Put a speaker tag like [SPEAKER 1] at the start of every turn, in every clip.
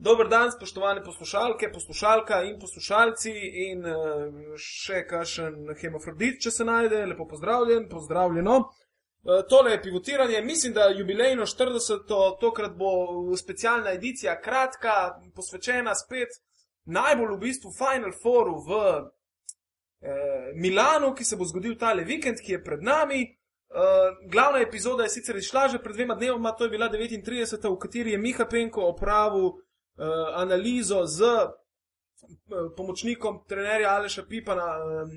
[SPEAKER 1] Dober dan, spoštovane poslušalke, poslušalka in poslušalci in uh, še kakšen hemofrodit, če se najde, lepo pozdravljen, pozdravljeno. Uh, tole je pivotiranje, mislim, da jubilejno 40. tokrat bo specialna edicija, kratka, posvečena spet najbolj v bistvu Final Fouru v eh, Milanu, ki se bo zgodil tale vikend, ki je pred nami. Uh, glavna epizoda je sicer izšla že pred dvema dnevoma, to je bila 39. v kateri je Miha Penko opravil uh, analizo z uh, pomočnikom trenerja Aleša Pipa na um,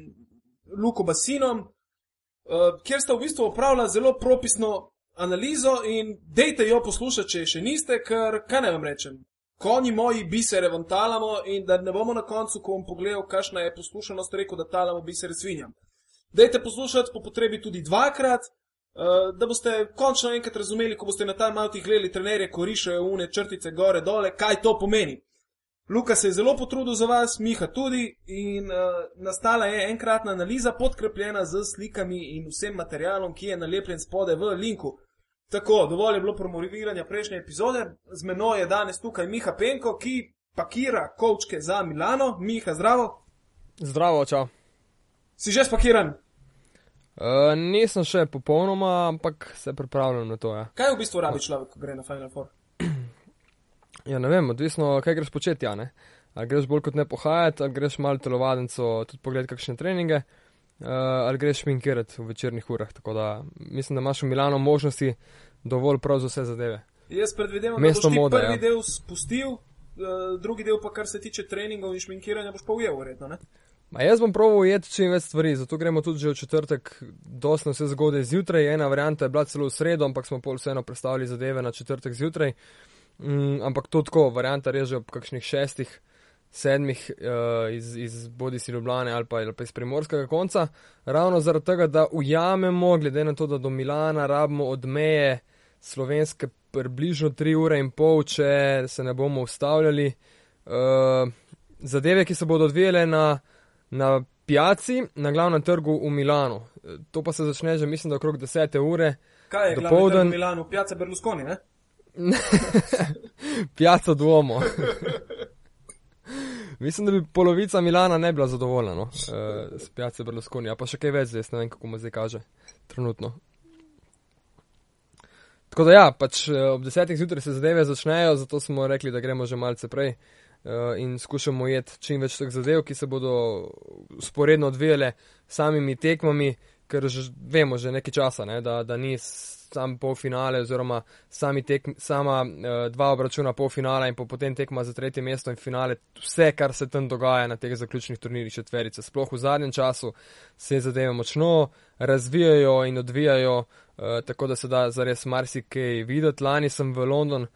[SPEAKER 1] Luko Basinom, uh, kjer sta v bistvu opravila zelo propisno analizo in dejte jo poslušati, če še niste, ker kaj naj vam rečem. Konji moji bisere vam talamo in da ne bomo na koncu, ko bom pogledal, kakšna je poslušanost, rekel, da talamo bisere svinjam. Dajte poslušati po potrebi tudi dvakrat, da boste končno enkrat razumeli, ko boste na ta malti gledali trenerje, ko rišajo une črtice gore dole, kaj to pomeni. Luka se je zelo potrudil za vas, Miha tudi in uh, nastala je enkratna analiza podkrepljena z slikami in vsem materialom, ki je nalepljen spode v linku. Tako, dovolj je bilo promoviranja prejšnje epizode, z menoj je danes tukaj Miha Penko, ki pakira kovčke za Milano. Miha, zdravo.
[SPEAKER 2] Zdravo, čau.
[SPEAKER 1] Si že spakiran?
[SPEAKER 2] Uh, nisem še popolnoma, ampak se pripravljam na to. Ja.
[SPEAKER 1] Kaj v bistvu rabi človek, ko gre na Final Four?
[SPEAKER 2] ja, ne vem, odvisno, kaj greš početi. Ja, ali greš bolj kot ne pohajati, ali greš malo telovadnico, tudi pogledati kakšne treninge, uh, ali greš šminkirati v večernih urah. Tako da mislim, da imaš v Milano možnosti dovolj prav za vse zadeve.
[SPEAKER 1] Jaz predvidevam, da boš mode, prvi ja. del spustil, uh, drugi del pa kar se tiče treningov in šminkiranja, boš pa ujel, verjetno.
[SPEAKER 2] Ma jaz bom proval ujeti čim več stvari, zato gremo tudi že v četrtek, dosno vse zgodaj zjutraj. Ena varianta je bila celo v sredo, ampak smo pol vseeno predstavili zadeve na četrtek zjutraj. Mm, ampak to tako, varianta je že ob kakšnih šestih, sedmih uh, iz, iz bodi si Ljubljane ali pa, ali pa iz primorskega konca. Ravno zaradi tega, da ujamemo, glede na to, da do Milana rabimo od meje slovenske približno 3 ure in pol, če se ne bomo ustavljali. Uh, zadeve, ki se bodo odvijale na na pijaci na glavnem trgu v Milano. To pa se začne že, mislim, da okrog 10. ure.
[SPEAKER 1] Kaj je glavni v Milano? Pijaca Berlusconi, ne?
[SPEAKER 2] Pijaca Duomo. mislim, da bi polovica Milana ne bila zadovoljna no? uh, s pijace Berlusconi, a pa še kaj več, zdaj ne vem, kako mu zdaj kaže trenutno. Tako da ja, pač eh, ob desetih zjutraj se zadeve začnejo, zato smo rekli, da gremo že malce prej. Eh, in skušamo jeti čim več teh zadev, ki se bodo sporedno odvijale samimi tekmami, ker že vemo že nekaj časa, ne, da, da ni sam polfinale oziroma tek, sama uh, dva obračuna polfinala in po potem tekma za tretje mesto in finale, vse, kar se tam dogaja na teh zaključnih turnirjih četverice. Sploh v zadnjem času se zadeve močno razvijajo in odvijajo, uh, tako da se da zares marsikaj videti. Lani sem v London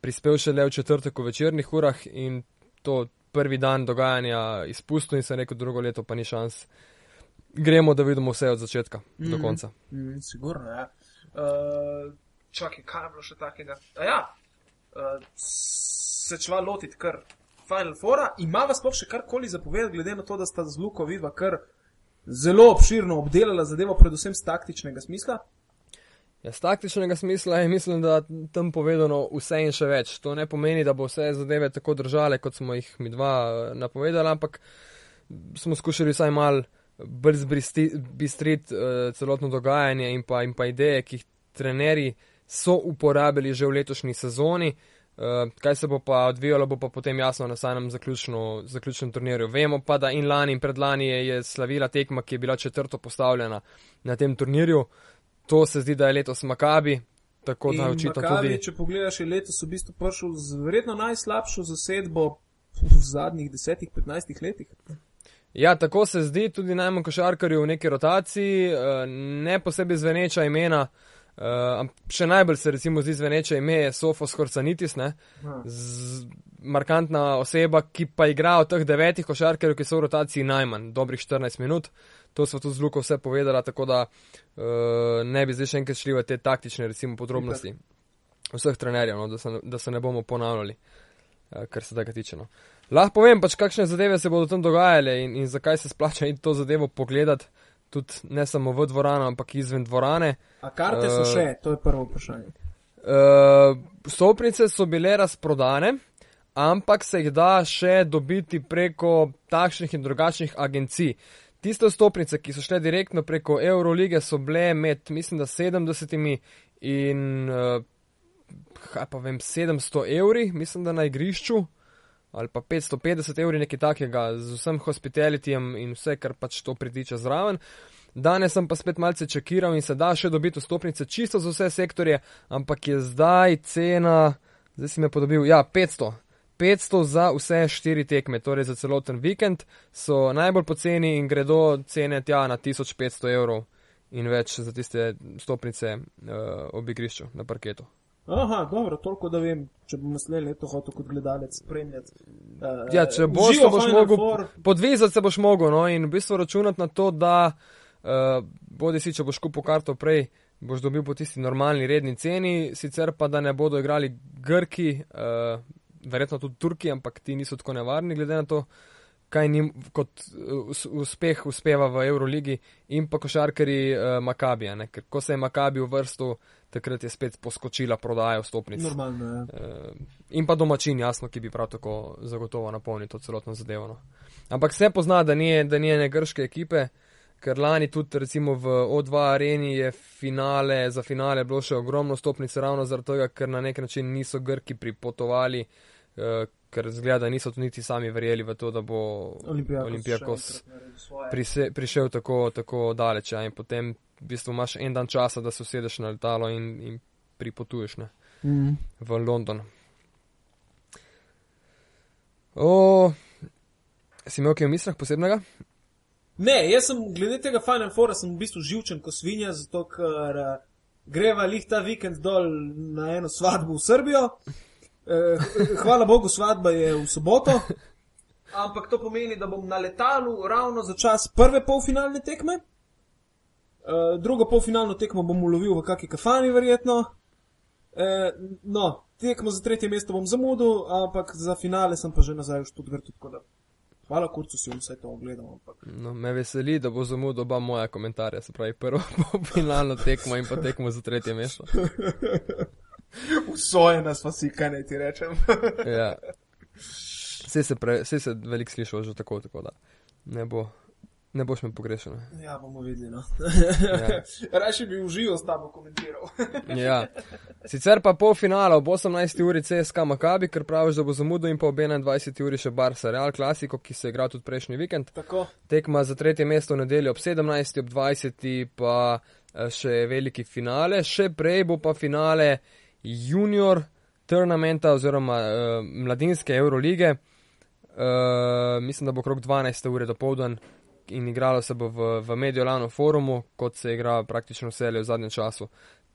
[SPEAKER 2] prispel še le v četrtek v večernih urah in to prvi dan dogajanja izpustil in se rekel, drugo leto pa ni šans. Gremo, da vidimo vse od začetka mm, do mhm. konca.
[SPEAKER 1] Mm, sigurno, ja. Uh, čakaj, kaj je bilo še takega? A ja, uh, se čva lotiti kar Final Fora, ima vas pa še karkoli zapovedati, glede na to, da sta z Luko Viva kar zelo obširno obdelala zadevo, predvsem z taktičnega smisla.
[SPEAKER 2] Ja, z taktičnega smisla je mislim, da tam povedano vse in še več. To ne pomeni, da bo vse zadeve tako držale, kot smo jih mi dva eh, napovedali, ampak smo skušali vsaj mal bolj zbistriti uh, celotno dogajanje in pa, in pa ideje, ki jih trenerji so uporabili že v letošnji sezoni. Uh, kaj se bo pa odvijalo, bo pa potem jasno na samem zaključnem turnirju. Vemo pa, da in lani in predlani je, je slavila tekma, ki je bila četrto postavljena na tem turnirju. To se zdi, da je letos Makabi. Tako da očitno tudi.
[SPEAKER 1] Če pogledaš, je letos v bistvu prišel z verjetno najslabšo zasedbo v zadnjih 10-15 letih.
[SPEAKER 2] Ja, tako se zdi tudi najmanj košarkarjev v neki rotaciji, eh, ne posebej zveneča imena. Uh, še najbolj se recimo zdi zveneče ime je Sofos Horsanitis, markantna oseba, ki pa igra v teh devetih košarkarjev, ki so v rotaciji najmanj, dobrih 14 minut. To smo tudi z Luko vse povedali, tako da uh, ne bi zdaj še enkrat šli v te taktične recimo, podrobnosti vseh trenerjev, no, da, se, da se ne bomo ponavljali, uh, kar se tega tiče. No. Lahko povem pač, kakšne zadeve se bodo tam dogajale in, in zakaj se splača in to zadevo pogledati tudi ne samo v dvorano, ampak izven dvorane.
[SPEAKER 1] A karte so uh, še, to je prvo vprašanje.
[SPEAKER 2] Uh, stopnice so bile razprodane, ampak se jih da še dobiti preko takšnih in drugačnih agencij. Tiste stopnice, ki so šle direktno preko Eurolige, so bile med, mislim, da 70 in, uh, kaj pa vem, 700 evri, mislim, da na igrišču, ali pa 550 evri, nekaj takega, z vsem hospitalityjem in vse, kar pač to pritiče zraven. Danes sem pa spet malce čekiral in se da še dobiti stopnice čisto za vse sektorje, ampak je zdaj cena, zdaj si me podobil, ja, 500. 500 za vse štiri tekme, torej za celoten vikend, so najbolj poceni in gredo cene tja na 1500 evrov in več za tiste stopnice uh, ob igrišču na parketu.
[SPEAKER 1] Aha, dobro, toliko da vem, če bom naslednje leto hotel kot gledalec spremljati. Uh,
[SPEAKER 2] Ja, če boš,
[SPEAKER 1] živo
[SPEAKER 2] boš mogel,
[SPEAKER 1] Four.
[SPEAKER 2] podvezati se boš mogel, no, in v bistvu računati na to, da uh, bodi si, če boš kupil karto prej, boš dobil po tisti normalni redni ceni, sicer pa da ne bodo igrali Grki, uh, verjetno tudi Turki, ampak ti niso tako nevarni, glede na to, kaj njim kot uh, us- uspeh uspeva v Euroligi in pa košarkari uh, Makabija, ne, ker ko se je Makabi uvrstil, takrat je spet poskočila prodaja vstopnic.
[SPEAKER 1] Normalno je.
[SPEAKER 2] Eh, in pa domačin, jasno, ki bi prav tako zagotovo napolnil to celotno zadevo. No. Ampak se pozna, da ni, da ni ene grške ekipe, ker lani tudi recimo v O2 areni je finale, za finale bilo še ogromno stopnic ravno zaradi tega, ker na nek način niso Grki pripotovali, eh, ker zgleda, da niso tudi niti sami verjeli v to, da bo
[SPEAKER 1] Olimpijakos,
[SPEAKER 2] Olimpijakos prise, prišel tako, tako daleč. Ja, in potem v bistvu imaš en dan časa, da se usedeš na letalo in, in pripotuješ. Ne
[SPEAKER 1] Mm.
[SPEAKER 2] v London. O, si imel kaj v mislih posebnega?
[SPEAKER 1] Ne, jaz sem glede tega Final Foura sem v bistvu živčen kot svinja, zato ker uh, greva lih ta vikend dol na eno svadbo v Srbijo. Uh, hvala Bogu, svadba je v soboto. Ampak to pomeni, da bom na letalu ravno za čas prve polfinalne tekme. Uh, drugo polfinalno tekmo bom ulovil v kakšni kafani, verjetno. Uh, no, tekmo za tretje mesto bom zamudil, ampak za finale sem pa že nazaj v Študgartu. da Hvala, kurcu si vse to ogledal. Ampak.
[SPEAKER 2] No, me veseli, da bo zamudil oba moja komentarja, se pravi prvo finalno tekmo in pa tekmo za tretje mesto.
[SPEAKER 1] Usojena smo si, kaj naj ti rečem.
[SPEAKER 2] Ja. Vse se, pre, vse se veliko slišal že tako, tako da ne, bo, ne boš me pogrešal.
[SPEAKER 1] ja, bomo videli. No.
[SPEAKER 2] Ja.
[SPEAKER 1] Raje bi užival s tabo komentiral.
[SPEAKER 2] Ja. Sicer pa pol finala ob 18. uri CSK Makabi, ker praviš, da bo zamudil in pa ob 21. uri še Barca Real Klasiko, ki se je igral tudi prejšnji vikend.
[SPEAKER 1] Tako.
[SPEAKER 2] Tekma za tretje mesto v nedeljo ob 17. ob 20. pa eh, še veliki finale, še prej bo pa finale junior turnamenta oziroma uh, mladinske Eurolige. Uh, mislim, da bo okrog 12. ure do povdan in igralo se bo v, v Mediolanu forumu, kot se igra praktično vse v zadnjem času.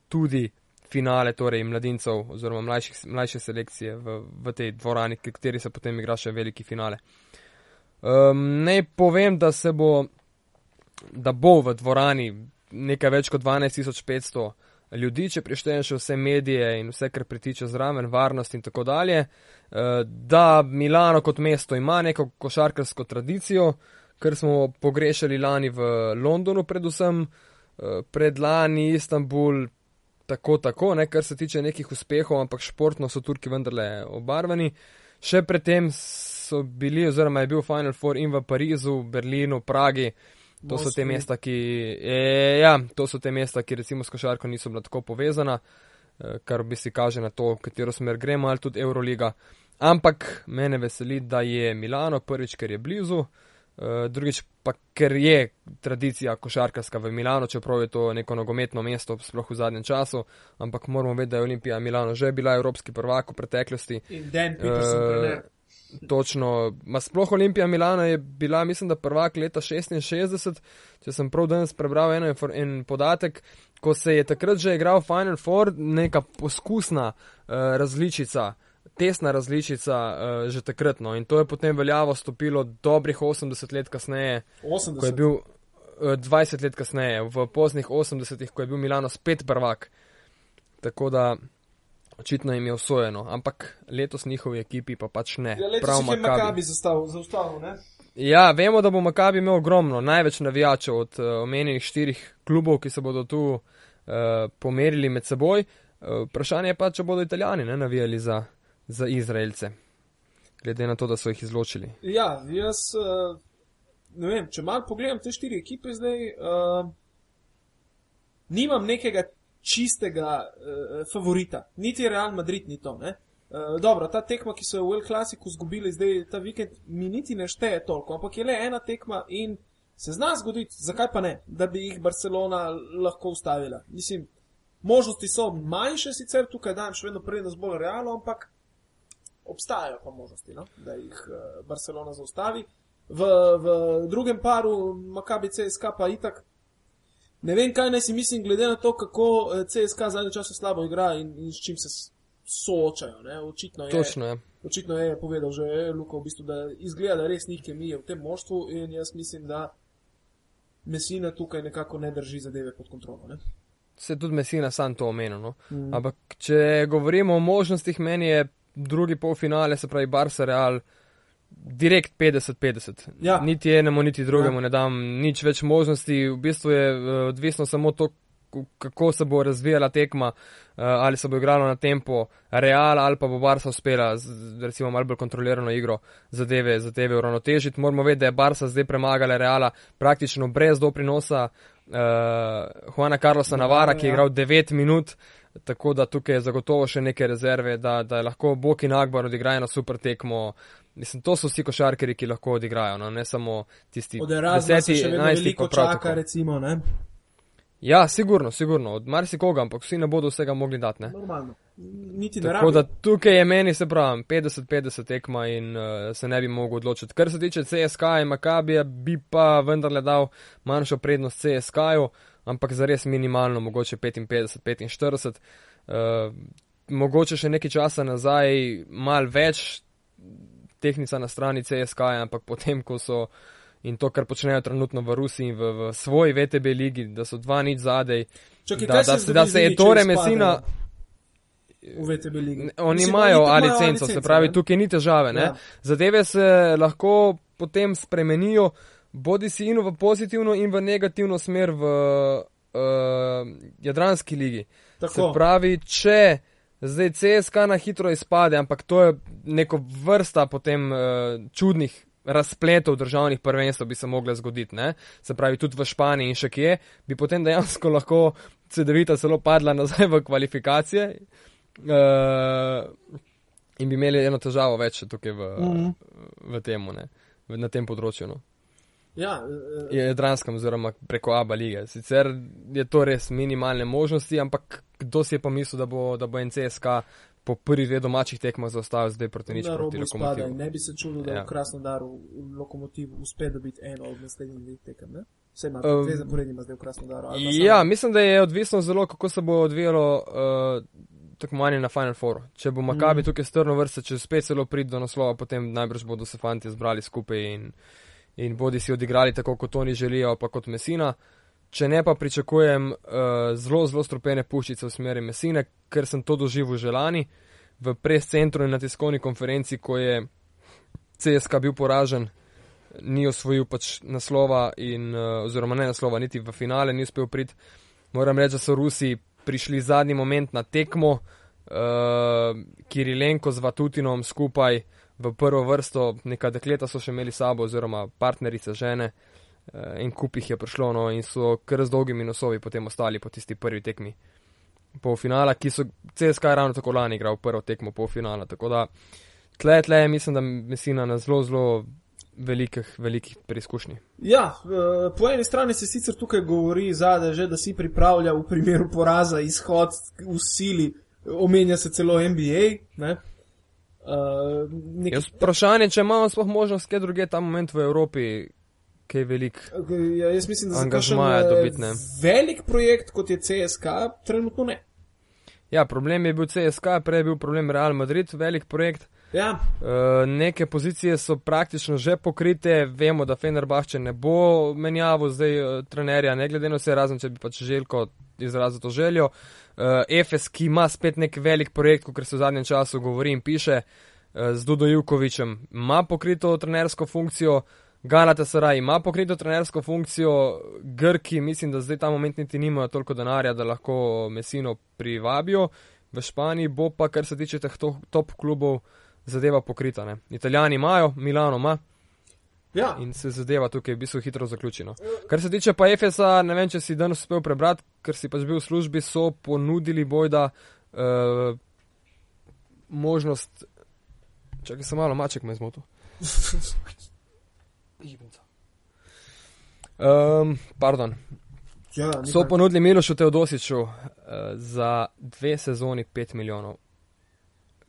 [SPEAKER 2] Tudi finale torej mladincev oziroma mlajših, mlajše selekcije v, v tej dvorani, k kateri se potem igra še veliki finale. Um, naj povem, da se bo, da bo v dvorani nekaj več kot 12.500 ljudi, če preštejem še vse medije in vse, kar pritiče zraven, varnost in tako dalje. Uh, da Milano kot mesto ima neko košarkarsko tradicijo, kar smo pogrešali lani v Londonu, predvsem uh, predlani Istanbul. Tako, tako, ne, kar se tiče nekih uspehov, ampak športno so Turki vendarle obarvani. Še predtem so bili, oziroma je bil Final Four in v Parizu, Berlinu, Pragi. To so te mesta, ki, e, ja, to so te mesta, ki recimo s košarko niso bila tako povezana, eh, kar bi si kaže na to, katero smer gremo, ali tudi Euroliga. Ampak mene veseli, da je Milano prvič, ker je blizu, eh, drugič pa ker je tradicija košarkarska v Milano, čeprav je to neko nogometno mesto, sploh v zadnjem času, ampak moramo vedeti, da je Olimpija Milano že bila evropski prvak v preteklosti.
[SPEAKER 1] In Dan Peterson,
[SPEAKER 2] Eh,
[SPEAKER 1] trener.
[SPEAKER 2] Točno, ma sploh Olimpija Milano je bila, mislim, da prvak leta 66, če sem prav danes prebral eno en podatek, ko se je takrat že igral Final Four, neka poskusna uh, različica, tesna različica uh, že takrat, no, in to je potem veljavo stopilo dobrih 80 let kasneje, ko je
[SPEAKER 1] 80.
[SPEAKER 2] bil uh, 20 let kasneje, v poznih 80-ih, ko je bil Milano spet prvak. Tako da očitno jim je usvojeno, ampak letos njihovi ekipi pa pač ne.
[SPEAKER 1] Ja,
[SPEAKER 2] Prav Makabi.
[SPEAKER 1] Makabi zastav- zaustavil, ne?
[SPEAKER 2] Ja, vemo, da bo Makabi imel ogromno, največ navijačev od uh, omenjenih štirih klubov, ki se bodo tu uh, pomerili med seboj. Uh, vprašanje je pa, če bodo italijani ne, navijali za, za Izraelce. glede na to, da so jih izločili.
[SPEAKER 1] Ja, jaz uh, ne vem, če malo pogledam te štiri ekipe zdaj, uh, nimam nekega čistega uh, favorita, niti Real Madrid ni to. Uh, dobro, ta tekma, ki so jo v El Clasiku izgubili zdaj ta vikend, mi niti ne šteje toliko, ampak je le ena tekma in se zna zgoditi, zakaj pa ne, da bi jih Barcelona lahko ustavila. Mislim, možnosti so manjše, sicer tukaj dajem še vedno prednost bolj realno, ampak obstajajo pa možnosti, no? da jih uh, Barcelona zaustavi. V, v drugem paru, Makabi CSK pa itak. Ne vem, kaj naj si mislim, glede na to, kako CSK zadnje čase slabo igra in, in s čim se soočajo. Ne? Očitno je.
[SPEAKER 2] Točno je.
[SPEAKER 1] Očitno je povedal že Luka, v bistvu, da izgleda, da res ni kemije v tem moštvu in jaz mislim, da Mesina tukaj nekako ne drži zadeve pod kontrolo. Ne?
[SPEAKER 2] Se tudi Mesina sam to omenil. No? Mm. Ampak, če govorimo o možnostih, meni je drugi polfinale, se pravi Barça Real, direkt 50-50.
[SPEAKER 1] Ja.
[SPEAKER 2] Niti enemu, niti drugemu ja. ne dam nič več možnosti. V bistvu je uh, odvisno samo to, kako se bo razvijala tekma, uh, ali se bo igralo na tempo Real ali pa bo Barça uspela z recimo malo bolj kontrolirano igro zadeve, zadeve uravnotežiti. Moramo vedeti, da je Barça zdaj premagala Reala praktično brez doprinosa uh, Juana Carlosa Navara, ki je ja. igral 9 minut. Tako da tukaj je zagotovo še neke rezerve, da, da lahko Bok in Akbar odigrajo na super tekmo. Mislim, to so vsi košarkari, ki lahko odigrajo, no? ne samo tisti, ki
[SPEAKER 1] jih veliko čaka, recimo. Ne?
[SPEAKER 2] Ja, sigurno, sigurno, od marsikoga, ampak vsi ne bodo vsega mogli dati. Ne?
[SPEAKER 1] Normalno. Niti ne
[SPEAKER 2] Tako da tukaj je meni, se pravi, 50-50 tekma in uh, se ne bi mogel odločiti. Kar se tiče CSK in Makabija, bi pa vendarle dal manjšo prednost CSK-ju, ampak za res minimalno, mogoče 55-45. Uh, mogoče še nekaj časa nazaj, mal več tehnika na strani CSK, ampak potem, ko so in to, kar počnejo trenutno v Rusiji in v, v svoji VTB ligi, da so dva nič zadej.
[SPEAKER 1] Čakaj, da,
[SPEAKER 2] da, se, da se je torej Mesina.
[SPEAKER 1] V VTB ligi.
[SPEAKER 2] Oni imajo ali licenco, se pravi, ne? tukaj ni težave. Ja. Zadeve se lahko potem spremenijo, bodi si in v pozitivno in v negativno smer v uh, Jadranski ligi. Tako. Se pravi, če zdaj CSK na hitro izpade, ampak to je neko vrsta potem uh, čudnih razpletov državnih prvenstv bi se mogle zgoditi, ne? se pravi tudi v Španiji in še kje, bi potem dejansko lahko CD-vita celo padla nazaj v kvalifikacije uh, in bi imeli eno težavo več tukaj v, mm v temu, ne? na tem področju. No?
[SPEAKER 1] Ja, uh,
[SPEAKER 2] je Jadranskem oziroma preko Abu lige. Sicer je to res minimalne možnosti, ampak kdo si je pa mislil, da bo, da bo NCSK po prvih dveh domačih tekmah zaostajal zdaj proti nič proti lokomotivu.
[SPEAKER 1] Ne bi se čudil, da ja. v Krasnodaru lokomotiv uspe dobiti eno od naslednjih dveh tekem. Ne? Vse ima um, dve zaporedni zdaj v Krasnodaru.
[SPEAKER 2] Ja, mislim, da je odvisno zelo, kako se bo odvijalo uh, tekmovanje na Final Four. Če bo Makabi mm. tukaj strno vrsta, če spet celo pride do naslova, potem najbrž bodo se fanti zbrali skupaj in, in bodi si odigrali tako, kot oni želijo, pa kot Mesina. Uh, če ne pa pričakujem uh, zelo, zelo stropene puščice v smeri Mesine, ker sem to doživel že lani v pres-centru in na tiskovni konferenci, ko je CSK bil poražen, ni osvojil pač naslova in, uh, oziroma ne naslova, niti v finale ni uspel priti. Moram reči, da so Rusi prišli zadnji moment na tekmo, uh, Kirilenko z Vatutinom skupaj v prvo vrsto, neka dekleta so še imeli sabo, oziroma partnerice žene. Eh, en kup jih je prišlo, no, in so kar z dolgimi nosovi potem ostali po tisti prvi tekmi polfinala, ki so CSK ravno tako lani igral prvo tekmo polfinala. Tako da tle, tle, mislim, da Mesina na zelo, zelo velikih, velikih preizkušnji.
[SPEAKER 1] Ja, eh, po eni strani se sicer tukaj govori zade, že, da si pripravlja v primeru poraza izhod v sili, omenja se celo NBA. Ne? Uh,
[SPEAKER 2] nek... Vprašanje, če imamo sploh možnost, kje druge ta moment v Evropi, kaj velik.
[SPEAKER 1] Ja, jaz mislim, da
[SPEAKER 2] angažmaja
[SPEAKER 1] eh,
[SPEAKER 2] dobiti.
[SPEAKER 1] Velik projekt, kot je CSK, trenutno ne.
[SPEAKER 2] Ja, problem je bil CSK, prej je bil problem Real Madrid, velik projekt.
[SPEAKER 1] Ja.
[SPEAKER 2] Uh, neke pozicije so praktično že pokrite, vemo, da Fenerbahče ne bo menjavo zdaj uh, trenerja, ne glede na vse, razen če bi pač želko izrazil to željo. Uh, Efes, ki ima spet nek velik projekt, kot se v zadnjem času govori in piše, uh, z Dudo Jukovičem, ima pokrito trenersko funkcijo, Galata Saraj ima pokrito trenersko funkcijo, Grki mislim, da zdaj ta moment niti nimajo toliko denarja, da lahko Mesino privabijo. V Španiji bo pa, kar se tiče teh top klubov, zadeva pokrita. Ne. Italijani imajo, Milano ima
[SPEAKER 1] Ja,
[SPEAKER 2] in se zadeva tukaj v bistvu hitro zaključeno. Kar se tiče pa FSA, ne vem, če si danes uspel prebrati, ker si pač bil v službi, so ponudili bojda uh, možnost. Čakaj, sem malo maček me zmotil. Um, pardon.
[SPEAKER 1] ja
[SPEAKER 2] So ponudili Milošu Teodosiču uh, za dve sezoni 5 milijonov.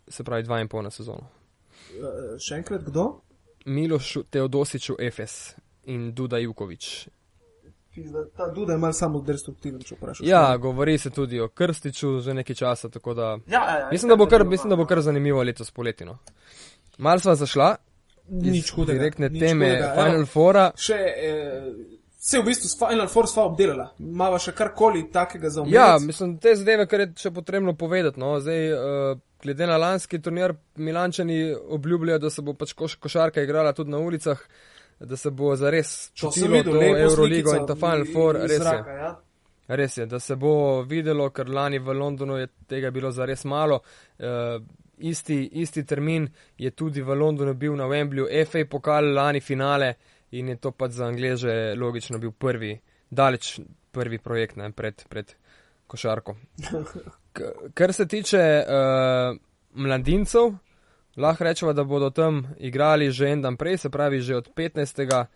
[SPEAKER 2] Se pravi, 2,5 na sezono.
[SPEAKER 1] Eh, Še enkrat, kdo?
[SPEAKER 2] Milošu Teodosiču FS in Duda Jukovič.
[SPEAKER 1] Pizda, Ta Duda je malo samo destruktiven, če vprašaš.
[SPEAKER 2] Ja, govori se tudi o Krstiču že nekaj časa, tako da
[SPEAKER 1] ja, ja, ja
[SPEAKER 2] mislim, da bo kar, mislim, da bo kar zanimivo letos poletino. Mal sva zašla,
[SPEAKER 1] nič hudega.
[SPEAKER 2] direktne
[SPEAKER 1] nič
[SPEAKER 2] teme
[SPEAKER 1] hudega.
[SPEAKER 2] Final
[SPEAKER 1] Evo,
[SPEAKER 2] Fora.
[SPEAKER 1] Še, eh, se v bistvu s Final Four sva obdelala. Mava še karkoli takega za omeniti.
[SPEAKER 2] Ja, mislim, te zadeve, kar je še potrebno povedati. No. Zdaj, uh, glede na lanski turnir, Milančani obljubljajo, da se bo pač koš, košarka igrala tudi na ulicah, da se bo zares čutilo
[SPEAKER 1] videl,
[SPEAKER 2] to Euroligo in ta Final Four, res je.
[SPEAKER 1] zraka, Ja.
[SPEAKER 2] Res je, da se bo videlo, ker lani v Londonu je tega bilo zares malo. Uh, isti, isti termin je tudi v Londonu bil na Wembleyju, FA pokal lani finale in je to pač za Angleže logično bil prvi, daleč prvi projekt ne, pred, pred košarko. K, kar se tiče uh, mladincev, lahko rečemo, da bodo tam igrali že en dan prej, se pravi že od 15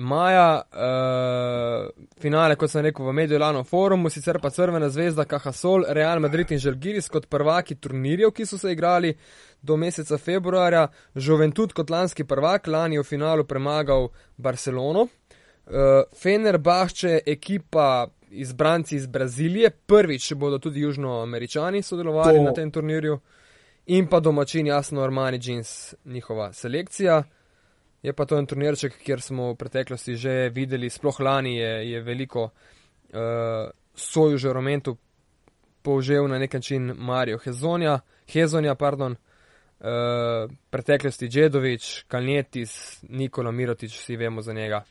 [SPEAKER 2] maja, uh, finale, kot sem rekel, v Mediolano forumu, sicer pa Crvena zvezda, Kahasol, Real Madrid in Žalgiris kot prvaki turnirjev, ki so se igrali do meseca februarja, Juventud kot lanski prvak, lani v finalu premagal Barcelono, uh, Fenerbahče, ekipa izbranci iz Brazilije, prvič bodo tudi južnoameričani sodelovali
[SPEAKER 1] To-
[SPEAKER 2] na tem turnirju. In pa domačin, jasno, Armani Jeans, njihova selekcija. Je pa to en turnirček, kjer smo v preteklosti že videli, sploh lani je, je veliko uh, soju žeromentu povžel na nek način Marijo Hezonja, Hezonja, pardon, uh, preteklosti Džedovič, Kalnietis, Nikola Mirotič, vsi vemo za njega,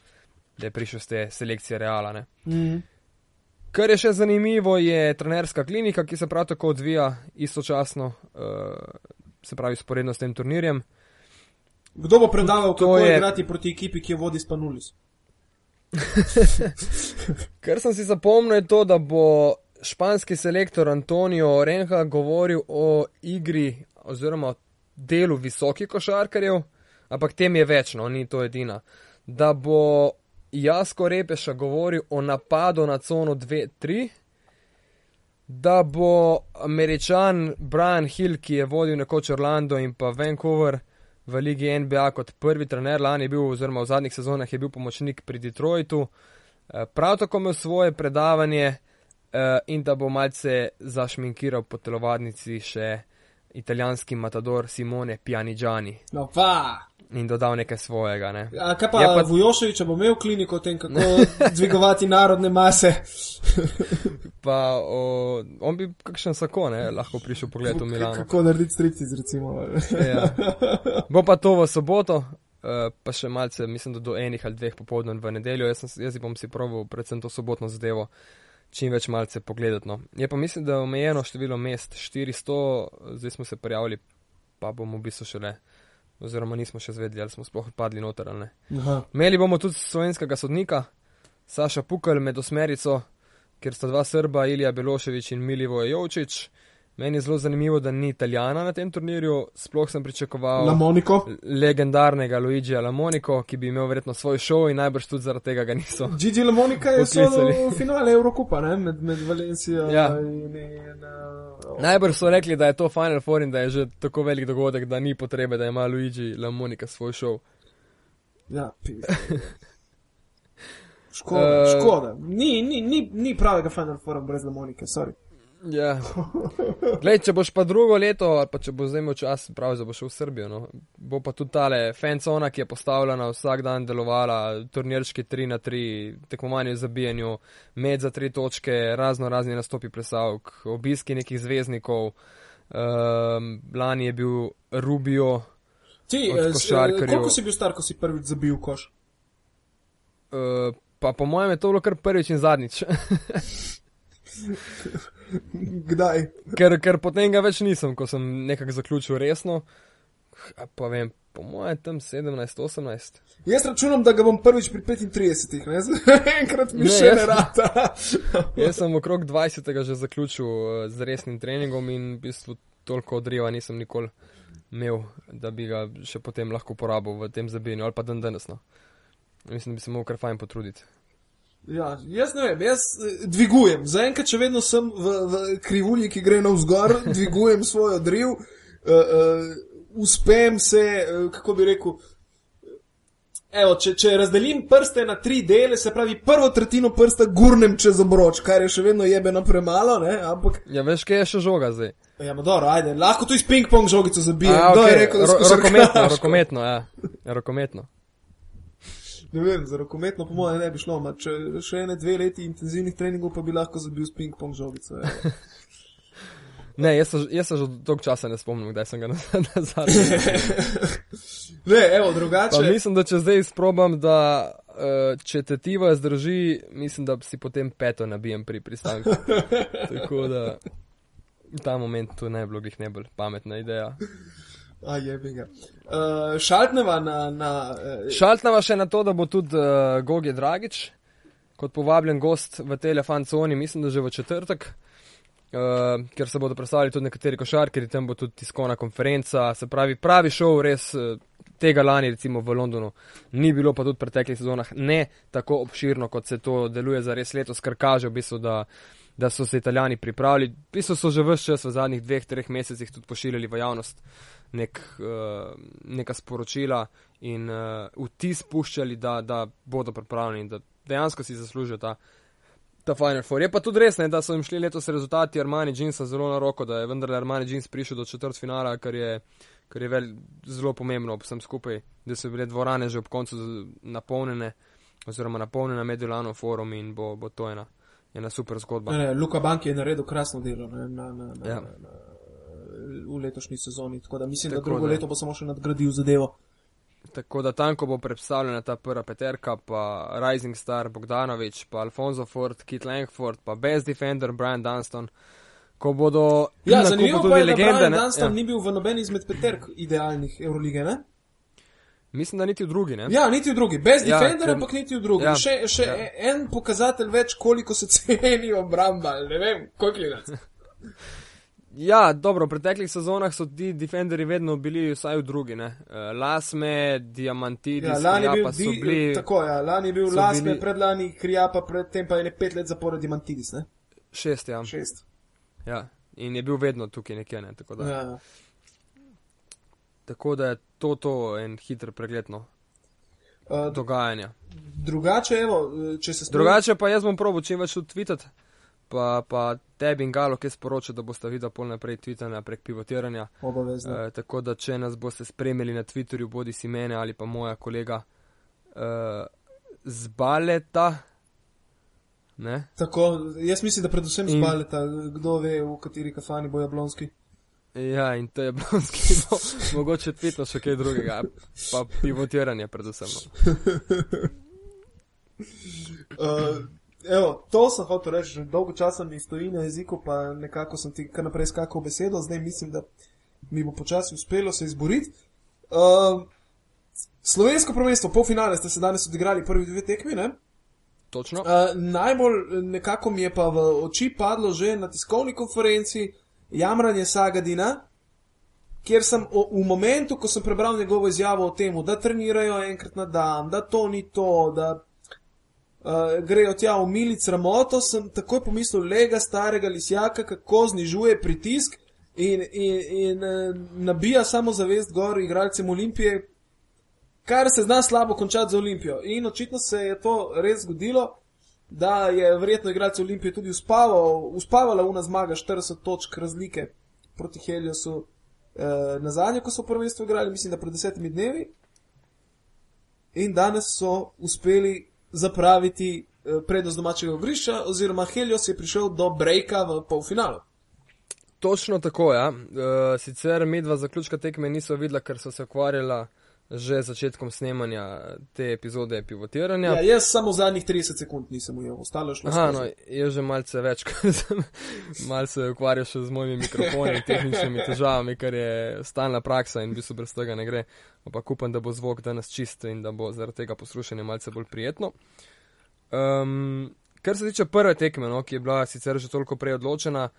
[SPEAKER 2] da je prišel z te selekcije Reala. Ne.
[SPEAKER 1] Mm.
[SPEAKER 2] Kar je še zanimivo, je trenerska klinika, ki se prav tako odvija istočasno, uh, se pravi, sporedno s tem turnirjem.
[SPEAKER 1] Kdo bo predaval, kako
[SPEAKER 2] je-
[SPEAKER 1] igrati proti ekipi, ki jo vodi Spanulis?
[SPEAKER 2] Kar sem si zapomnil, je to, da bo španski selektor Antonio Renha govoril o igri oziroma o delu visokih košarkarjev, ampak tem je več, no, ni to edina. Da bo Jasko Repeša govoril o napadu na cono 2-3, da bo američan Brian Hill, ki je vodil nekoč Orlando in pa Vancouver v ligi NBA kot prvi trener, lani je bil, oziroma v zadnjih sezonah je bil pomočnik pri Detroitu, eh, prav tako imel svoje predavanje eh, in da bo malce zašminkiral po telovadnici še italijanski matador Simone Pianigiani
[SPEAKER 1] No, pa.
[SPEAKER 2] In dodal nekaj svojega. Ne.
[SPEAKER 1] A kaj pa,
[SPEAKER 2] Je
[SPEAKER 1] pa...
[SPEAKER 2] pa-
[SPEAKER 1] Vujoševič, bo imel kliniko o tem, kako dvigovati narodne mase?
[SPEAKER 2] Pa o, on bi kakšen sako, ne, lahko prišel pogled v Milano.
[SPEAKER 1] Kako narediti striptiz, recimo.
[SPEAKER 2] Ja. Bo pa to v soboto, eh, pa še malce, mislim, da do enih ali dveh popoldan v nedeljo. Jaz, sem, jaz bom si proval predvsem to sobotno zadevo čim več malce pogledati. No. Je pa mislim, da je omejeno število mest 400, zdaj smo se prijavili, pa bomo v bistvu šele, oziroma nismo še zvedeli, ali smo sploh padli noter ali ne.
[SPEAKER 1] Aha.
[SPEAKER 2] Imeli bomo tudi slovenskega sodnika, Saša Pukal med osmerico, kjer sta dva Srba, Ilija Beloševič in Milivoje Jovčič. Meni je zelo zanimivo, da ni Italijana na tem turnirju, sploh sem pričakoval
[SPEAKER 1] Na Moniko.
[SPEAKER 2] legendarnega Luigija Lamoniko, ki bi imel verjetno svoj šov in najbrž tudi zaradi tega ga niso.
[SPEAKER 1] Gigi Lamonika je v finale Evrokupa, ne? med, med Valencijo
[SPEAKER 2] Ja.
[SPEAKER 1] in. in uh,
[SPEAKER 2] Najbrž so rekli, da je to Final Four in da je že tako velik dogodek, da ni potrebe, da ima Luigi Lamonika svoj šov.
[SPEAKER 1] Ja. Škoda, uh, škoda. Ni, ni, ni, ni pravega Final Fora brez Lamonike, sorry.
[SPEAKER 2] Ja. Glej, če boš pa drugo leto, ali pa če bo zdaj imel čas, pravi, da boš šel v Srbijo, no, bo pa tudi tale fancona, ki je postavljena vsak dan delovala, turnirčki 3 na 3, tekmovanje v zabijanju, med za 3 točke, razno razni nastopi plesavk, obiski nekih zvezdnikov. Um, lani je bil Rubio,
[SPEAKER 1] Ti, eh, eh, koliko si bil star, ko si prvič zabil koš?
[SPEAKER 2] uh, pa po mojem je to bilo kar prvič in zadnjič,
[SPEAKER 1] Kdaj?
[SPEAKER 2] ker, ker potem ga več nisem, ko sem nekako zaključil resno. Pa vem, po mojem tam 17-18.
[SPEAKER 1] Jaz računam, da ga bom prvič pri 35, ne? enkrat mi
[SPEAKER 2] Ne,
[SPEAKER 1] še
[SPEAKER 2] jaz-
[SPEAKER 1] ne rata.
[SPEAKER 2] Jaz sem okrog 20. že zaključil eh, z resnim treningom in v bistvu toliko odriva nisem nikoli imel, da bi ga še potem lahko uporabil v tem zabijanju ali pa dan danes. No. Mislim, da bi se mogel kar fajn potruditi.
[SPEAKER 1] Ja, jaz ne vem, jaz eh, dvigujem. Zaenkrat, če vedno sem v, v krivulji, ki gre navzgor, dvigujem svoj odriv, uh, uh, uspem se, uh, kako bi rekel. Evo, če, če razdelim prste na tri dele, se pravi, prvo tretjino prsta gurnem čez obroč, kar je še vedno jebeno premalo, ne? ampak,
[SPEAKER 2] Ja, veš, kaj je še žoga zdaj?
[SPEAKER 1] ja, dobro, ajde, lahko tu iz ping-pong žogico zabijem.
[SPEAKER 2] A,
[SPEAKER 1] Kdo
[SPEAKER 2] okej,
[SPEAKER 1] je rekel, da
[SPEAKER 2] ro-
[SPEAKER 1] skozi
[SPEAKER 2] rokometno, rokometno, ja. ja rokometno.
[SPEAKER 1] Ne vem, za rokometno po mojem ne bi šlo, ma če še ene dve leti intenzivnih treningov, pa bi lahko zabil s ping-pong žogico. Ja.
[SPEAKER 2] Ne, jaz se, jaz se že dolgo časa ne spomnim, kdaj sem ga naz- nazadnje.
[SPEAKER 1] Ne, evo,
[SPEAKER 2] Pa
[SPEAKER 1] drugače.
[SPEAKER 2] mislim, da če zdaj izprobam, da uh, če te tiva zdrži, mislim, da si potem peto nabijem pri pristanku. Tako da ta moment tu ne bi bilo glih najbolj pametna ideja.
[SPEAKER 1] A je ga. Uh, šaltneva na. na uh,
[SPEAKER 2] Šaltnava še na to, da bo tudi uh, Gogi Dragič kot povabljen gost v telefon coni, mislim, da že v četrtek. Uh, ker se bodo predstavili tudi nekateri košarkari, tam bo tudi tiskovna konferenca, se pravi, pravi šov, res uh, tega lani, recimo v Londonu, ni bilo pa tudi v preteklih sezonah ne tako obširno, kot se to deluje za res letos, kar kaže v bistvu, da, da so se italijani pripravili. V bistvu so že vse čas v zadnjih dveh, treh mesecih tudi pošiljali v javnost nek, uh, neka sporočila in uh, vtis puščali, da, da bodo pripravljeni in da dejansko si zaslužijo ta, ta Final Four. Je pa tudi res, ne, da so jim šli letos rezultati Armani Jeansa zelo na roko, da je vendarle Armani Jeans prišel do četrt finala, kar je, kar je vel, zelo pomembno vsem skupaj, da so bile dvorane že ob koncu napolnjene oziroma napolnjena Mediolano forum in bo, bo to ena, ena super zgodba.
[SPEAKER 1] ne, ne, Luka Bank je naredil krasno delo ne, na, na, na,
[SPEAKER 2] Ja.
[SPEAKER 1] na, na, v letošnji sezoni. Tako da mislim,
[SPEAKER 2] Tako
[SPEAKER 1] da drugo
[SPEAKER 2] da.
[SPEAKER 1] leto bo samo še nadgradil zadevo.
[SPEAKER 2] Tako da tam, ko bo predstavljena ta prva peterka, pa Rising Star Bogdanovič, pa Alfonso Ford, Kit Langford, pa Best Defender Brian Dunston, ko bodo,
[SPEAKER 1] Ja, zanimivo pa je,
[SPEAKER 2] tudi
[SPEAKER 1] da
[SPEAKER 2] legende.
[SPEAKER 1] Brian Dunston
[SPEAKER 2] ja.
[SPEAKER 1] ni bil v nobeni izmed peterk idealnih Eurolige, ne?
[SPEAKER 2] Mislim, da niti v drugi, ne?
[SPEAKER 1] Ja, niti v drugi. Bez
[SPEAKER 2] Ja,
[SPEAKER 1] defender,
[SPEAKER 2] ker-
[SPEAKER 1] ampak niti v drugi.
[SPEAKER 2] Ja,
[SPEAKER 1] Še, še
[SPEAKER 2] ja.
[SPEAKER 1] en pokazatelj več, koliko se ceni obramba. Ne vem, koliko gledati.
[SPEAKER 2] Ja, dobro, v preteklih sezonah so ti defenderji vedno bili vsaj v drugi, ne? Uh, Lasme, Diamantidis,
[SPEAKER 1] Ja, lani je
[SPEAKER 2] ja,
[SPEAKER 1] bil,
[SPEAKER 2] pa
[SPEAKER 1] di,
[SPEAKER 2] bili
[SPEAKER 1] tako, ja, lani je bil Lasme,
[SPEAKER 2] bili-
[SPEAKER 1] predlani Krijapa, predtem pa je ne pet let zapored Dimantidis, ne?
[SPEAKER 2] šest, ja.
[SPEAKER 1] Šest.
[SPEAKER 2] ja. In je bil vedno tukaj nekje, ne? Tako da,
[SPEAKER 1] Ja.
[SPEAKER 2] tako da je to, to en hiter pregled no,
[SPEAKER 1] Uh,
[SPEAKER 2] dogajanja.
[SPEAKER 1] drugače, evo, če se strinjam-
[SPEAKER 2] Drugače pa jaz bom probo čim več tudi tweetati, pa, pa tebi in Galo, ki sporoča, da boste videli pol naprej tweetanja prek pivotiranja.
[SPEAKER 1] Obavezno.
[SPEAKER 2] E, tako da, če nas boste spremljali na Twitterju, bodi si mene ali pa moja kolega e, z baleta. Ne?
[SPEAKER 1] Tako, jaz mislim, da predvsem
[SPEAKER 2] In-
[SPEAKER 1] spaleta, kdo ve, v kateri kafani bo Jablonski.
[SPEAKER 2] Ja, in to je blonski, mo, mogoče tvitno še kaj drugega, pa pivotiranje predvsem.
[SPEAKER 1] Uh, evo, to sem hotel reči, že dolgo časa mi stoji na jeziku, pa nekako sem ti kar naprej skakal besedo, zdaj mislim, da mi bo počasi uspelo se izboriti. Uh, slovensko prvenstvo, polfinale ste se danes odigrali prvi dve tekmi, ne?
[SPEAKER 2] Točno.
[SPEAKER 1] Uh, najbolj nekako mi je pa v oči padlo že na tiskovni konferenci jamranje Sagadina, kjer sem o, v momentu, ko sem prebral njegovo izjavo o tem, da trenirajo enkrat na dan, da to ni to, da uh, grejo tja v milic ramoto, sem takoj pomislil, lega starega lisjaka, kako znižuje pritisk in, in, in uh, nabija samozavest gor igralcem Olimpije, kar se zna slabo končati za Olimpijo. In očitno se je to res zgodilo, da je verjetno igralce Olimpije tudi uspaval, uspavala una zmaga 40 točk razlike proti Heliosu eh, na zadnje, ko so prvenstvo igrali, mislim, da pred desetimi dnevi. In danes so uspeli zapraviti eh, prednost domačega ogrišča, oziroma Helios je prišel do brejka v polfinalu.
[SPEAKER 2] Točno tako, ja. E, sicer medva zaključka tekme niso videla, ker so se ukvarjala že začetkom snemanja te epizode pivotiranja.
[SPEAKER 1] Ja, jaz samo zadnjih 30 sekund nisem ujel, ostalo je šlo.
[SPEAKER 2] Aha, no, jaz že malce več, ker sem malce ukvarjal še z mojimi mikrofoni in tehničnimi težavami, kar je stalna praksa in v bistvu brez tega ne gre. Ampak upam, da bo zvok danes čist in da bo zaradi tega poslušanje malce bolj prijetno. Um, kar se tiče prve tekme, no, ki je bila sicer že toliko prej odločena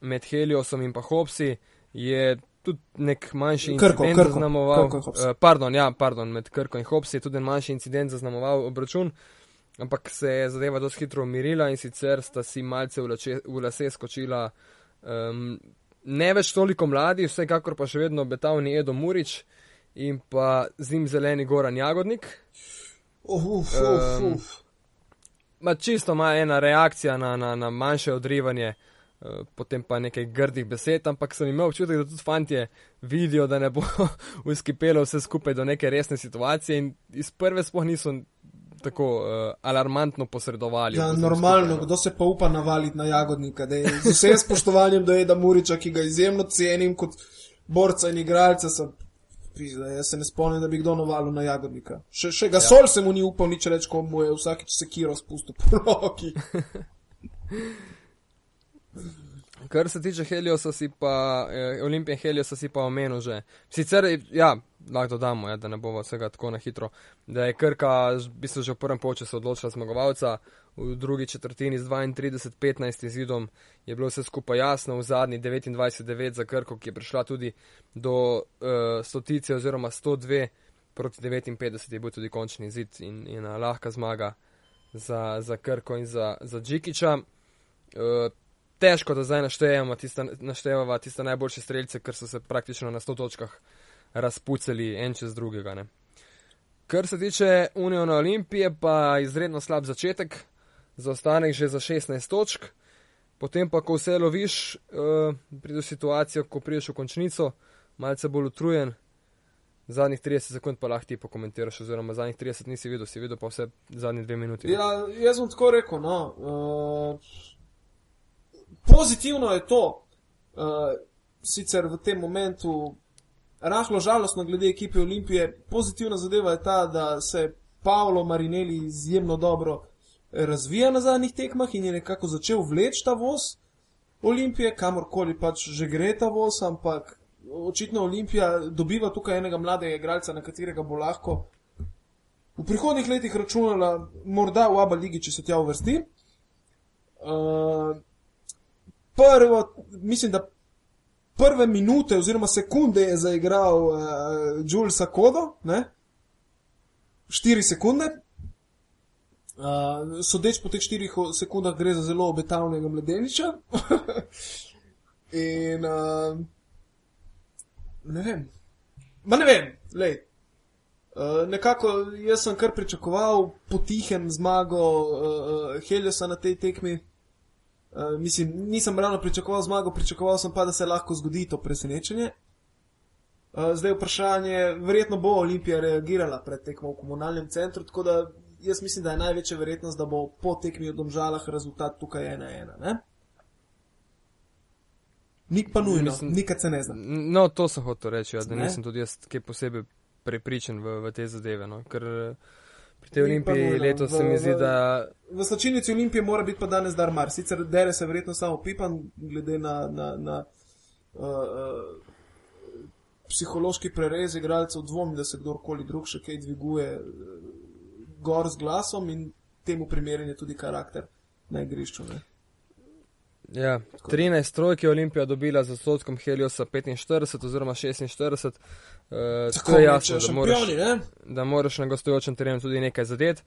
[SPEAKER 2] med Heliosom in pa Hopsi, je tudi nek manjši
[SPEAKER 1] Krko,
[SPEAKER 2] incident
[SPEAKER 1] Krko,
[SPEAKER 2] zaznamoval.
[SPEAKER 1] Krko
[SPEAKER 2] eh, pardon, ja, pardon, med Krko in Hopsi je tudi en manjši incident zaznamoval obračun, ampak se je zadeva dosti hitro umirila in sicer sta si malce v, lače, v lase skočila. Um, ne več toliko mladi, vsekakor pa še vedno obetavni Edo Murič in pa z njim zeleni Goran Jagodnik.
[SPEAKER 1] Uf, uf,
[SPEAKER 2] Um,
[SPEAKER 1] uf.
[SPEAKER 2] Ma čisto ima ena reakcija na, na, na manjše odrivanje, potem pa nekaj grdih besed, ampak sem imel občutek, da tudi fantje vidijo, da ne bo uskipelo vse skupaj do neke resne situacije in iz prve sploh niso tako uh, alarmantno posredovali.
[SPEAKER 1] Ja, normalno,
[SPEAKER 2] skupaj,
[SPEAKER 1] kdo se pa upa navaliti na jagodnika. Da je z vsem spoštovanjem do Eda Muriča, ki ga izjemno cenim kot borca in igralca, sem, pizda, jaz se ne spomnim, da bi kdo navalil na jagodnika. Še, še ga ja. sol se mu ni upal nič reči, ko mu je vsakič sekiro spustil po roki.
[SPEAKER 2] Kar se tiče Heliosa, si pa, eh, Olimpije Heliosa si pa omenil že. Sicer, ja, lahko dodamo, ja, da ne bomo vsega tako na hitro, da je Krka v bistvu že v prvem polčasu odločila zmagovalca, v drugi četrtini z 32-15 izidom je bilo vse skupaj jasno, v zadnji 29-9 za Krko, ki je prišla tudi do uh, stotice oziroma 102 proti 59 je bil tudi končni izid in, in lahka zmaga za, za Krko in za, za Džikiča. Uh, težko, da zdaj naštejemo tiste, naštevava tiste najboljše streljce, ker so se praktično na 100 točkah razpucali en čez drugega. Ne. Kar se tiče Uniona Olimpije, pa izredno slab začetek, zaostanek že za 16 točk, potem pa, ko vse loviš, uh, pride situacijo, ko prideš v končnico, malce bolj utrujen. Zadnjih 30 sekund pa lahko ti pokomentiraš, oziroma zadnjih 30 nisi videl, si videl pa vse zadnje dve minuti.
[SPEAKER 1] Ja, jaz bom tako rekel. No, uh, pozitivno je to, uh, sicer v tem momentu rahlo žalostno glede ekipe Olimpije. Pozitivna zadeva je ta, da se Paolo Marinelli izjemno dobro razvija na zadnjih tekmah in je nekako začel vleči ta voz Olimpije, kamorkoli pač že gre ta voz, ampak očitno Olimpija dobiva tukaj enega mladega igralca, na katerega bo lahko v prihodnih letih računala, morda v Abu Leigi, če se tja uvrsti. Uh, prvo, mislim, da prve minute oziroma sekunde je zaigral uh, Jules Sakodo, ne? 4 sekunde. Uh, sodeč po teh 4 sekundah gre za zelo obetavnega mladeniča. In uh, ne vem, ma ne vem, lej. Uh, nekako jaz sem kar pričakoval potihem zmago uh, Heliosa na tej tekmi. Uh, mislim, nisem ravno pričakoval zmago, pričakoval sem pa, da se lahko zgodi to presenečenje. Uh, zdaj vprašanje, verjetno bo Olimpija reagirala pred tekmo v komunalnem centru, tako da jaz mislim, da je največja verjetnost, da bo po tekmi v Domžalah rezultat tukaj 1-1. Nik pa nujno,
[SPEAKER 2] Mislim-
[SPEAKER 1] nikad se ne zna.
[SPEAKER 2] No, to sem hotel reči, ja, da
[SPEAKER 1] Ne?
[SPEAKER 2] nisem tudi jaz kaj posebej prepričan v, v te zadeve. No, ker eh, pri tej olimpiji letos se
[SPEAKER 1] V-
[SPEAKER 2] mi zdi,
[SPEAKER 1] v-
[SPEAKER 2] da
[SPEAKER 1] V slačilnici Olimpije mora biti pa danes Darmar, sicer dere se verjetno samo Pipan, glede na, na, na uh, uh, psihološki prerez igralcev, dvomim, da se kdorkoli drug še kaj dviguje uh, gor z glasom in temu primeren je tudi karakter na igrišču. Ne?
[SPEAKER 2] Ja, 13 trojk je Olimpija dobila z odstotkom Heliosa 45 oziroma 46. Uh, to je jasno, da moraš,
[SPEAKER 1] ne?
[SPEAKER 2] da moraš na gostujočem terenu tudi nekaj zadeti.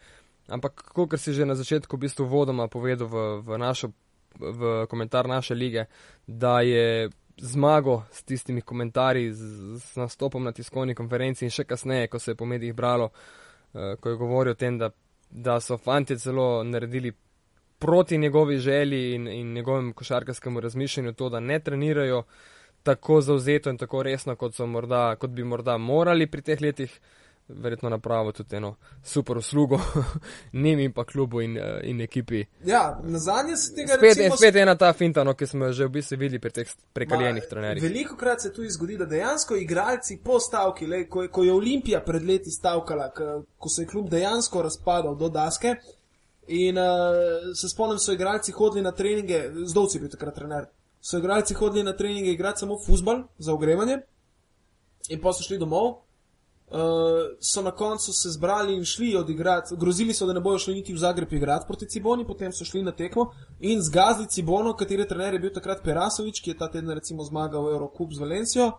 [SPEAKER 2] Ampak, kot si že na začetku v bistvu vodoma povedal v, v, našo, v komentar naše lige, da je zmago s tistimi komentarji, z, z nastopom na tiskovni konferenci in še kasneje, ko se je po medijih bralo, uh, ko je govoril o tem, da, da so fanti celo naredili proti njegovi želji in, in njegovem košarkarskemu razmišljanju to, da ne trenirajo tako zauzeto in tako resno, kot, so morda, kot bi morda morali pri teh letih. verjetno napravil tudi eno super uslugo njim in pa klubu in, uh, in ekipi.
[SPEAKER 1] Ja, na zadnje se tega
[SPEAKER 2] Spet,
[SPEAKER 1] recimo,
[SPEAKER 2] spet ena ta finta, no, ki smo jo že v bistvu videli pri teh prekaljenih trenerjih.
[SPEAKER 1] Veliko krat se tudi zgodi, da dejansko igralci po stavki, le, ko, je- ko je Olimpija pred leti stavkala, k, ko se je klub dejansko razpadal do daske. In uh, se spomnim, so igralci hodili na treninge, zdovci bil takrat trener. So igralci hodili na treninge igrati samo futbal za ogrevanje, in pa so šli domov. Uh, so na koncu se zbrali in šli odigrati, grozili so, da ne bojo šli niti v Zagreb igrati proti Ciboni, potem so šli na tekmo in zgazili Cibono, katere trener je bil takrat Perasovič, ki je ta teden recimo zmagal Eurocup z Valencijo.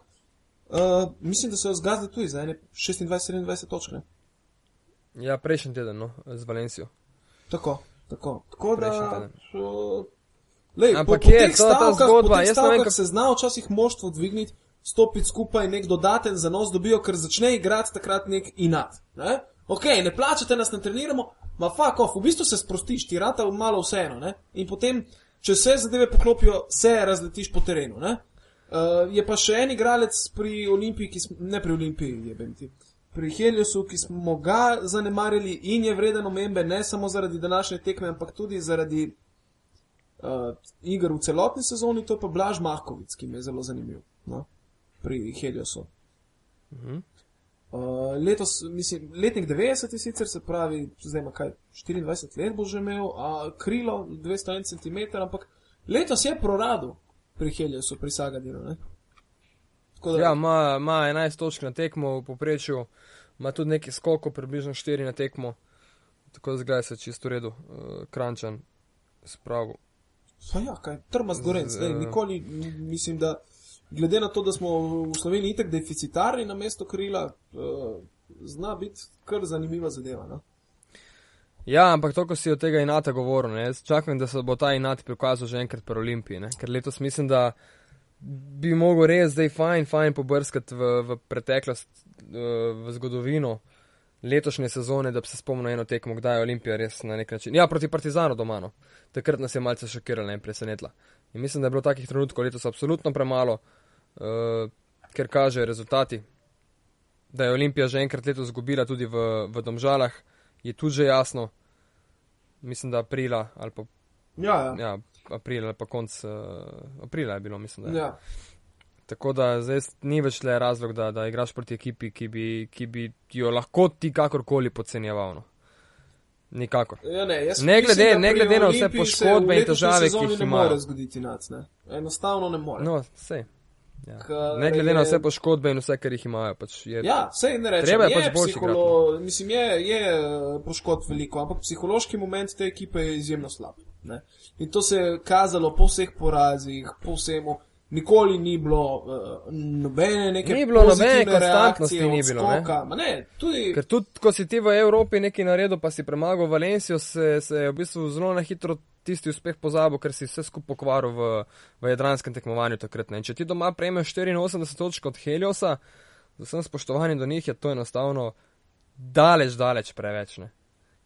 [SPEAKER 1] Uh, mislim, da so jo zgazili tudi za ene 26-27 točk. ne.
[SPEAKER 2] Ja, prejšnji teden, no, z Valencijo.
[SPEAKER 1] Tako, tako. tako da,
[SPEAKER 2] teden.
[SPEAKER 1] uh, lej,
[SPEAKER 2] Ampak
[SPEAKER 1] po, po
[SPEAKER 2] je, to je ta
[SPEAKER 1] stavkah,
[SPEAKER 2] zgodba,
[SPEAKER 1] po
[SPEAKER 2] jaz ne vem,
[SPEAKER 1] stavkah
[SPEAKER 2] kako-
[SPEAKER 1] se zna včasih moštvo dvigniti, stopiti skupaj, nek dodaten zanos dobijo, ker začne igrati takrat nek inat. Ne? Ok, ne plačate nas, ne treniramo, ma fuck off, v bistvu se sprostiš, ti rata malo vseeno. Ne? In potem, če vse zadeve poklopijo, se razletiš po terenu. Ne? Uh, je pa še en igralec pri Olimpiji, ki smo, ne pri Olimpiji, je ti. Pri Heliosu, ki smo ga zanemarili in je vreden omembe ne samo zaradi današnje tekme, ampak tudi zaradi uh, iger v celotni sezoni, to je pa Blaž Mahkovic, ki mi je zelo zanimiv no? pri Heliosu.
[SPEAKER 2] Mhm.
[SPEAKER 1] Uh, letos, mislim, letnik 90 je sicer, se pravi, zdaj ima kaj, 24 let bo že imel, a krilo 201 cm, ampak letos je proradil pri Heliosu, pri Sagadinu. Ne? Da,
[SPEAKER 2] Ja, ima, ima 11 točk na tekmo v poprečju, ima tudi nekaj skokov, približno 4 na tekmo. Tako da zgleda se čisto v redu, uh, krančan, spravo.
[SPEAKER 1] Pa ja, kaj, trmast gorenc,
[SPEAKER 2] Z-
[SPEAKER 1] zdaj, nikoli, m, mislim, da glede na to, da smo v Sloveniji itek deficitarni na mesto krila, uh, zna biti kar zanimiva zadeva. No?
[SPEAKER 2] Ja, ampak to, ko si od tega inata govoril, ne, jaz čakam, da se bo ta inat prikazal že enkrat pri Olimpiji, ne, ker letos mislim, da bi mogel res zdaj fajn, fajn pobrskati v, v preteklost, eh, v zgodovino letošnje sezone, da bi se spomnil eno tekmo, kdaj je Olimpija res na nek način. Ja, proti Partizanu doma. No. Takrat nas je malce šokirala in presenetila. In mislim, da je bilo takih trenutkov letos absolutno premalo, uh, ker kažejo rezultati. Da je Olimpija že enkrat letos izgubila tudi v, v Domžalah, je tudi že jasno. Mislim, da aprila ali pa,
[SPEAKER 1] Ja, ja.
[SPEAKER 2] ja, aprila pa konc uh, aprila je bilo, mislim, da
[SPEAKER 1] ja.
[SPEAKER 2] Tako da zdaj ni več le razlog, da, da igraš proti ekipi, ki bi, ki bi jo lahko ti kakorkoli podcenjeval. No. Nikakor.
[SPEAKER 1] Ja, ne,
[SPEAKER 2] Ne
[SPEAKER 1] mislim,
[SPEAKER 2] glede-
[SPEAKER 1] da
[SPEAKER 2] ne glede na vse poškodbe in težave, ki jih
[SPEAKER 1] ne
[SPEAKER 2] imajo.
[SPEAKER 1] more zgoditi nac, ne. Enostavno ne more.
[SPEAKER 2] No, sej. Ja.
[SPEAKER 1] Kar
[SPEAKER 2] Ne glede na
[SPEAKER 1] je-
[SPEAKER 2] vse poškodbe in vse, kar jih imajo. Pač je,
[SPEAKER 1] Ja, sej ne rečem,
[SPEAKER 2] Treba je
[SPEAKER 1] je
[SPEAKER 2] pač boljši
[SPEAKER 1] psiholo... Mislim, je, je eh, poškodb veliko, ampak psihološki moment te ekipe je izjemno slab. Ne? In to se je kazalo po vseh porazih, po vsemu. Nikoli ni bilo uh, nobene neke
[SPEAKER 2] Ni bilo nobene konstantnosti, ni bilo, ne.
[SPEAKER 1] odskoka. Ma ne, tudi,
[SPEAKER 2] Ker tudi, ko si ti v Evropi nekaj naredil, pa si premagal Valencijo, se, se je v bistvu zelo na hitro tisti uspeh pozabil, ker si vse skupaj pokvaril v, v jadranskem tekmovanju takrat. Ne. In če ti doma prejmeš 84 točk od Heliosa, z vsem spoštovanjem do njih je to enostavno daleč, daleč preveč, ne.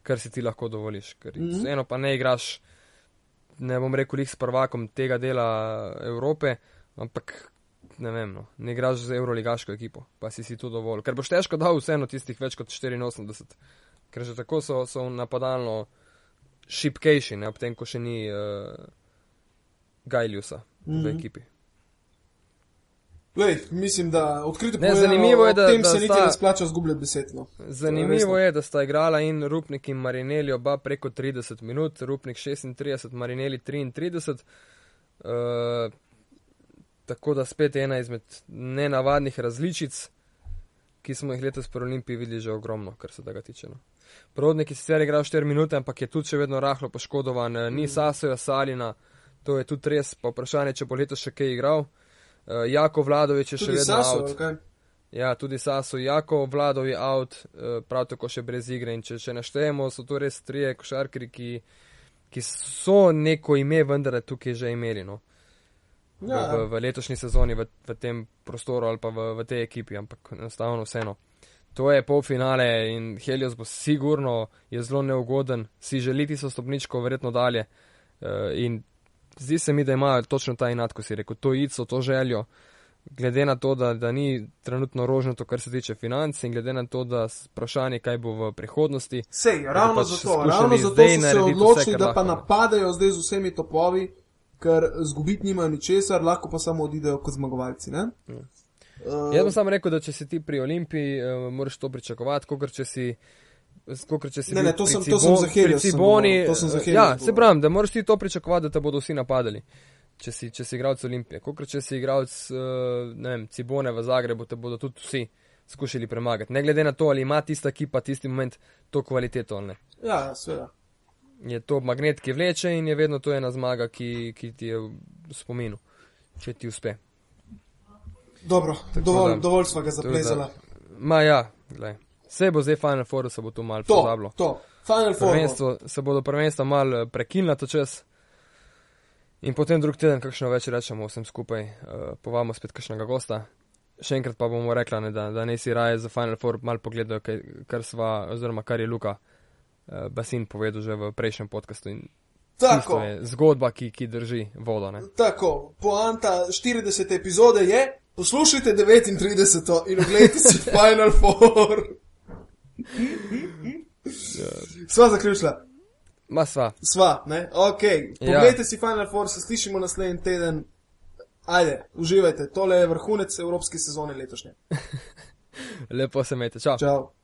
[SPEAKER 2] kar si ti lahko dovoliš. Ker mm. -hmm. eno pa ne igraš, ne bom rekel, lih s prvakom tega dela Evrope, ampak. Ne vem, no. ne igraš z Euroligaško ekipo, pa si si to dovolj. Ker boš težko dal vseeno tistih več kot 84, ker že tako so, so napadalno šipkejši, ne, ob tem, ko še ni uh, Gajljusa mm -hmm. v
[SPEAKER 1] Mhm.
[SPEAKER 2] ekipi.
[SPEAKER 1] Lej, mislim, da odkrito
[SPEAKER 2] Ne, zanimivo je, da-
[SPEAKER 1] tem
[SPEAKER 2] da
[SPEAKER 1] se niti ne splača zgubljati besed. No.
[SPEAKER 2] Zanimivo
[SPEAKER 1] Resno.
[SPEAKER 2] je, da sta igrala in Rupnik in Marineli oba preko 30 minut, Rupnik 36, Marineli 33. Uh, tako da spet ena izmed nenavadnih različic, ki smo jih letos pri Olimpiji videli že ogromno, kar se tega tiče. No. Prodnik je sicer igral 4 minute, ampak je tudi še vedno rahlo poškodovan, eh,
[SPEAKER 1] Mm.
[SPEAKER 2] ni Sasoja Salina, to je tudi res, pa vprašanje, če bo letos še kaj igral. Uh, Jako Vladovič je še
[SPEAKER 1] Tudi
[SPEAKER 2] vedno
[SPEAKER 1] Saso,
[SPEAKER 2] out.
[SPEAKER 1] kaj?
[SPEAKER 2] Ja, tudi Saso, Jako, Vladov je out, eh, prav tako še brez igre. In če, če naštejemo, so to res trije košarkari, ki, ki so neko ime, vendar tukaj že imeli. No. V,
[SPEAKER 1] Ja,
[SPEAKER 2] v, v letošnji sezoni, v, v tem prostoru ali pa v, v tej ekipi, ampak enostavno vseeno. To je polfinale in Helios bo sigurno je zelo neugoden, si želiti so stopničko verjetno dalje. Uh, in zdi se mi, da imajo točno ta inat, ko si rekel, to ico, to željo. glede na to, da, da ni trenutno rožnato, kar se tiče financ in glede na to, da vprašanje, kaj bo v prihodnosti.
[SPEAKER 1] Sej, ravno pač zato, ravno zato so se odločili, vse, da pa lahko. napadajo zdaj z vsemi topovi, ker zgubiti nimajo ničesar, lahko pa samo odidejo kot zmagovalci. Ja.
[SPEAKER 2] Uh, Jaz bom samo rekel, da če si ti pri Olimpiji, uh, moraš to pričakovati, kot če si. Skokr, če si
[SPEAKER 1] ne, ne, to sem, to sem zahelil.
[SPEAKER 2] Ja, se pravim, da moraš ti to pričakovati, da te bodo vsi napadali. Če si, če si igralec Olimpije, kot če si igralec uh, Cibone v Zagrebu, te bodo tudi vsi skušali premagati. Ne glede na to, ali ima tista ekipa tisti moment to kvaliteto ali ne.
[SPEAKER 1] Ja, seveda.
[SPEAKER 2] Je to magnet, ki vleče in je vedno to ena zmaga, ki, ki ti je v spominu, če ti uspe.
[SPEAKER 1] Dobro, dovolj, da, dovolj smo ga zaplezali.
[SPEAKER 2] Ma ja, gledaj. Vse bo zdaj Final Four, se bo tu malo pozabilo.
[SPEAKER 1] To, Final Four.
[SPEAKER 2] Se bodo prvenstva malo eh, prekinila to čas. In potem drug teden, kakšno več rečemo vsem skupaj, uh, povamo spet kakšnega gosta. Še enkrat pa bomo rekla, ne, da, da ne si raje za Final Four malo pogledajo, kaj, kar, sva, oziroma, kar je Luka uh, Basin povedal že v prejšnjem podkastu.
[SPEAKER 1] Tako
[SPEAKER 2] je zgodba, ki, ki drži vodo. Ne.
[SPEAKER 1] Tako, poanta 40. epizode je, poslušajte 39. in ogledajte si Final Four. Sva zaključila.
[SPEAKER 2] Ma sva.
[SPEAKER 1] Sva, ne, ok. Poglejte ja. si Final Four, se slišimo naslednji teden. Ajde, uživajte, tole je vrhunec evropske sezone letošnje.
[SPEAKER 2] Lepo se imejte, čau.
[SPEAKER 1] čau.